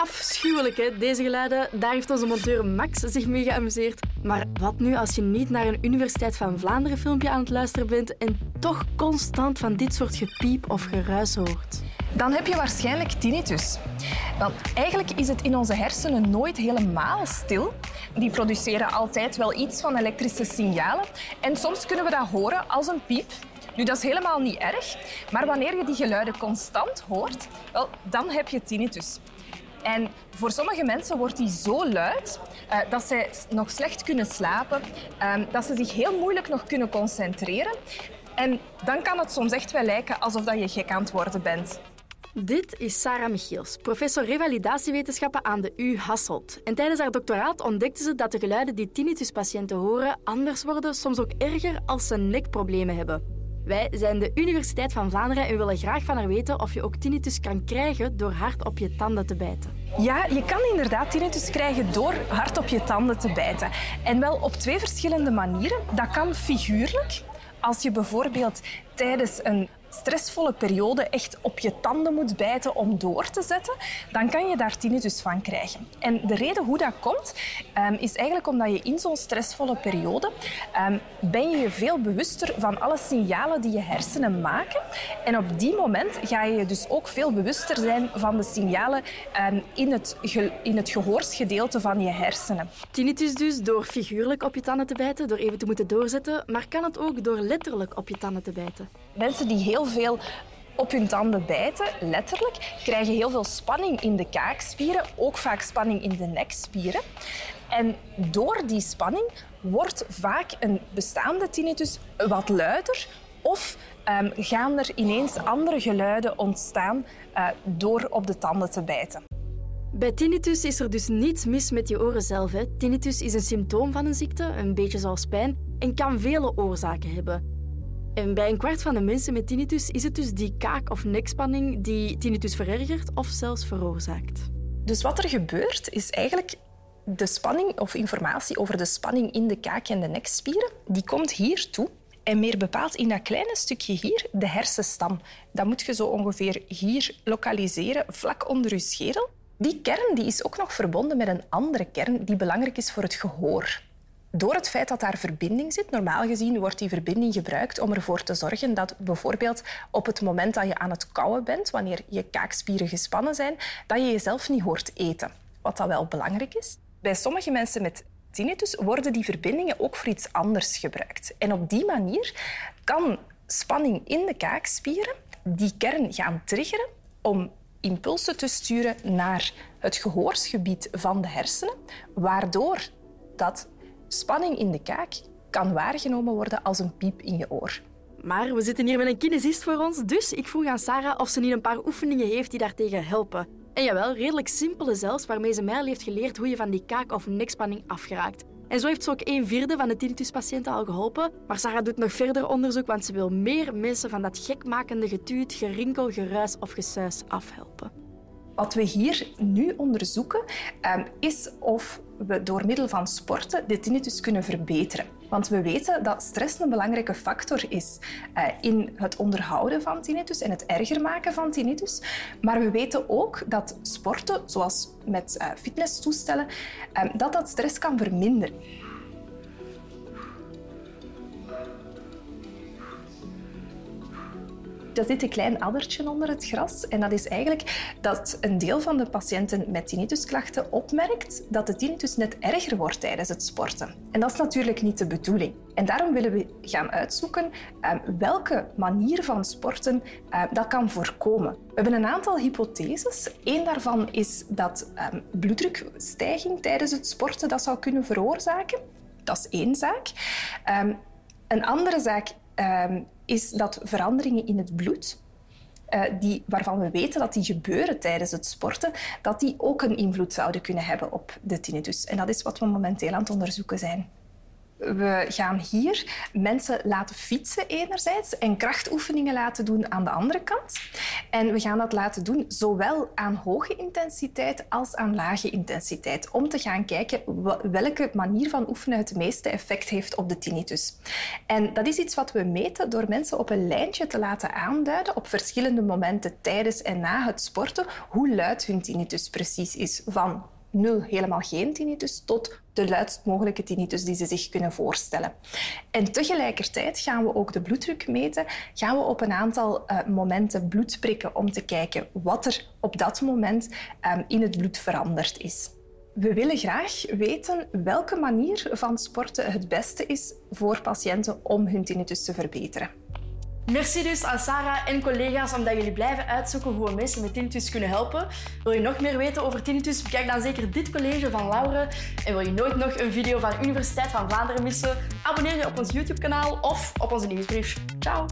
afschuwelijk, hè, deze geluiden. Daar heeft onze monteur Max zich mee geamuseerd. Maar wat nu als je niet naar een Universiteit van Vlaanderen filmpje aan het luisteren bent en toch constant van dit soort gepiep of geruis hoort? Dan heb je waarschijnlijk tinnitus. Want eigenlijk is het in onze hersenen nooit helemaal stil. Die produceren altijd wel iets van elektrische signalen. En soms kunnen we dat horen als een piep. Nu, dat is helemaal niet erg. Maar wanneer je die geluiden constant hoort, wel, dan heb je tinnitus. En voor sommige mensen wordt die zo luid uh, dat zij nog slecht kunnen slapen, uh, dat ze zich heel moeilijk nog kunnen concentreren. En dan kan het soms echt wel lijken alsof dat je gek aan het worden bent. Dit is Sarah Michiels, professor revalidatiewetenschappen aan de U Hasselt. En tijdens haar doctoraat ontdekte ze dat de geluiden die tinnituspatiënten horen anders worden, soms ook erger als ze nekproblemen hebben. Wij zijn de Universiteit van Vlaanderen en willen graag van haar weten of je ook tinnitus kan krijgen door hard op je tanden te bijten. Ja, je kan inderdaad tinnitus krijgen door hard op je tanden te bijten. En wel op twee verschillende manieren. Dat kan figuurlijk. Als je bijvoorbeeld tijdens een stressvolle periode echt op je tanden moet bijten om door te zetten, dan kan je daar tinnitus van krijgen. En de reden hoe dat komt, um, is eigenlijk omdat je in zo'n stressvolle periode um, ben je je veel bewuster van alle signalen die je hersenen maken. En op die moment ga je dus ook veel bewuster zijn van de signalen um, in, het in het gehoorsgedeelte van je hersenen. Tinnitus dus door figuurlijk op je tanden te bijten, door even te moeten doorzetten, maar kan het ook door letterlijk op je tanden te bijten? Mensen die heel veel op hun tanden bijten, letterlijk, krijgen heel veel spanning in de kaakspieren, ook vaak spanning in de nekspieren. En door die spanning wordt vaak een bestaande tinnitus wat luider of um, gaan er ineens andere geluiden ontstaan uh, door op de tanden te bijten. Bij tinnitus is er dus niets mis met je oren zelf. Hè. Tinnitus is een symptoom van een ziekte, een beetje zoals pijn, en kan vele oorzaken hebben. En bij een kwart van de mensen met tinnitus is het dus die kaak- of nekspanning die tinnitus verergert of zelfs veroorzaakt. Dus wat er gebeurt is eigenlijk de spanning of informatie over de spanning in de kaak- en de nekspieren, die komt hier toe. En meer bepaald in dat kleine stukje hier, de hersenstam. Dat moet je zo ongeveer hier lokaliseren, vlak onder je schedel. Die kern die is ook nog verbonden met een andere kern die belangrijk is voor het gehoor. Door het feit dat daar verbinding zit, normaal gezien wordt die verbinding gebruikt om ervoor te zorgen dat bijvoorbeeld op het moment dat je aan het kauwen bent, wanneer je kaakspieren gespannen zijn, dat je jezelf niet hoort eten. Wat dat wel belangrijk is. Bij sommige mensen met tinnitus worden die verbindingen ook voor iets anders gebruikt. En op die manier kan spanning in de kaakspieren die kern gaan triggeren om impulsen te sturen naar het gehoorsgebied van de hersenen, waardoor dat Spanning in de kaak kan waargenomen worden als een piep in je oor. Maar we zitten hier met een kinesist voor ons, dus ik vroeg aan Sarah of ze niet een paar oefeningen heeft die daartegen helpen. En jawel, redelijk simpele zelfs, waarmee ze mij al heeft geleerd hoe je van die kaak- of nekspanning afgeraakt. En zo heeft ze ook een vierde van de tinnituspatiënten al geholpen. Maar Sarah doet nog verder onderzoek, want ze wil meer mensen van dat gekmakende getuut, gerinkel, geruis of gesuis afhelpen. Wat we hier nu onderzoeken ehm, is of we door middel van sporten de tinnitus kunnen verbeteren. Want we weten dat stress een belangrijke factor is uh, in het onderhouden van tinnitus en het erger maken van tinnitus. Maar we weten ook dat sporten, zoals met uh, fitnesstoestellen, uh, dat dat stress kan verminderen. Er zit een klein addertje onder het gras. En dat is eigenlijk dat een deel van de patiënten met tinnitusklachten opmerkt dat de tinnitus net erger wordt tijdens het sporten. En dat is natuurlijk niet de bedoeling. En daarom willen we gaan uitzoeken uh, welke manier van sporten uh, dat kan voorkomen. We hebben een aantal hypotheses. Eén daarvan is dat um, bloeddrukstijging tijdens het sporten dat zou kunnen veroorzaken. Dat is één zaak. Een andere zaak is dat veranderingen in het bloed, uh, die, waarvan we weten dat die gebeuren tijdens het sporten, dat die ook een invloed zouden kunnen hebben op de tinnitus. En dat is wat we momenteel aan het onderzoeken zijn. We gaan hier mensen laten fietsen enerzijds en krachtoefeningen laten doen aan de andere kant. En we gaan dat laten doen zowel aan hoge intensiteit als aan lage intensiteit, om te gaan kijken welke manier van oefenen het meeste effect heeft op de tinnitus. En dat is iets wat we meten door mensen op een lijntje te laten aanduiden op verschillende momenten tijdens en na het sporten hoe luid hun tinnitus precies is. Van nul helemaal geen tinnitus tot de luidst mogelijke tinnitus die ze zich kunnen voorstellen. En tegelijkertijd gaan we ook de bloeddruk meten. Gaan we op een aantal uh, momenten bloed prikken om te kijken wat er op dat moment um, in het bloed veranderd is. We willen graag weten welke manier van sporten het beste is voor patiënten om hun tinnitus te verbeteren. Merci dus aan Sarah en collega's omdat jullie blijven uitzoeken hoe we mensen met tinnitus kunnen helpen. Wil je nog meer weten over tinnitus? Bekijk dan zeker dit college van Laure. En wil je nooit nog een video van Universiteit van Vlaanderen missen? Abonneer je op ons YouTube-kanaal of op onze nieuwsbrief. Ciao!